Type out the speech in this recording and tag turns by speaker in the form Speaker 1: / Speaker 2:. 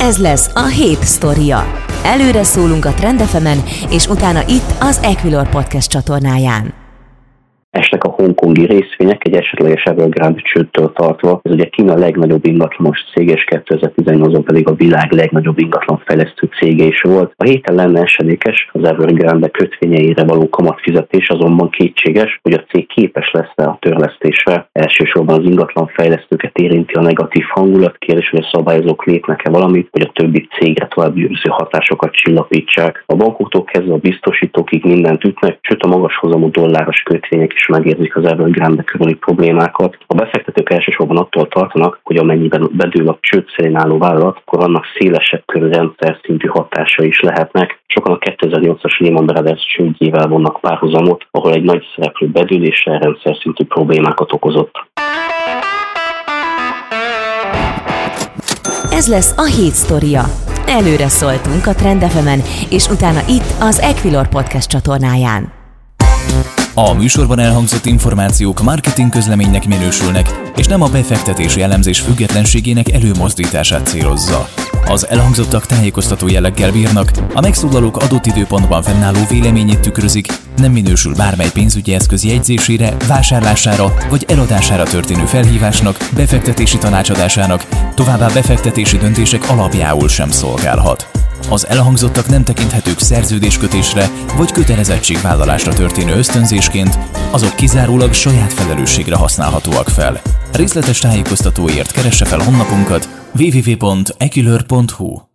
Speaker 1: Ez lesz a hét sztoria. Előre szólunk a Trendefemen, és utána itt az Equilor Podcast csatornáján
Speaker 2: esnek a hongkongi részvények egy esetleges Evergrande csőttől tartva. Ez ugye Kína legnagyobb ingatlanos cég, és 2018-ban pedig a világ legnagyobb ingatlanfejlesztő cége is volt. A héten lenne esedékes az Evergrande kötvényeire való kamatfizetés, azonban kétséges, hogy a cég képes lesz a törlesztésre. Elsősorban az ingatlanfejlesztőket érinti a negatív hangulat, kérdés, hogy a szabályozók lépnek-e valamit, hogy a többi cégre további őrző hatásokat csillapítsák. A bankoktól kezdve a biztosítókig mindent ütnek, sőt a magas hozamú dolláros kötvények is megérzik az Evergrande körüli problémákat. A befektetők elsősorban attól tartanak, hogy amennyiben bedől a csőd álló vállalat, akkor annak szélesebb körű rendszer szintű hatása is lehetnek. Sokan a 2008-as Lehman Brothers csődjével vonnak párhuzamot, ahol egy nagy szereplő bedüléssel rendszer szintű problémákat okozott.
Speaker 1: Ez lesz a hét sztoria. Előre szóltunk a Trendefemen, és utána itt az Equilor Podcast csatornáján.
Speaker 3: A műsorban elhangzott információk marketing közleménynek minősülnek, és nem a befektetési elemzés függetlenségének előmozdítását célozza. Az elhangzottak tájékoztató jelleggel bírnak, a megszólalók adott időpontban fennálló véleményét tükrözik, nem minősül bármely pénzügyi eszköz jegyzésére, vásárlására vagy eladására történő felhívásnak, befektetési tanácsadásának, továbbá befektetési döntések alapjául sem szolgálhat. Az elhangzottak nem tekinthetők szerződéskötésre vagy kötelezettségvállalásra történő ösztönzésként, azok kizárólag saját felelősségre használhatóak fel. Részletes tájékoztatóért keresse fel honlapunkat www.ekilör.hu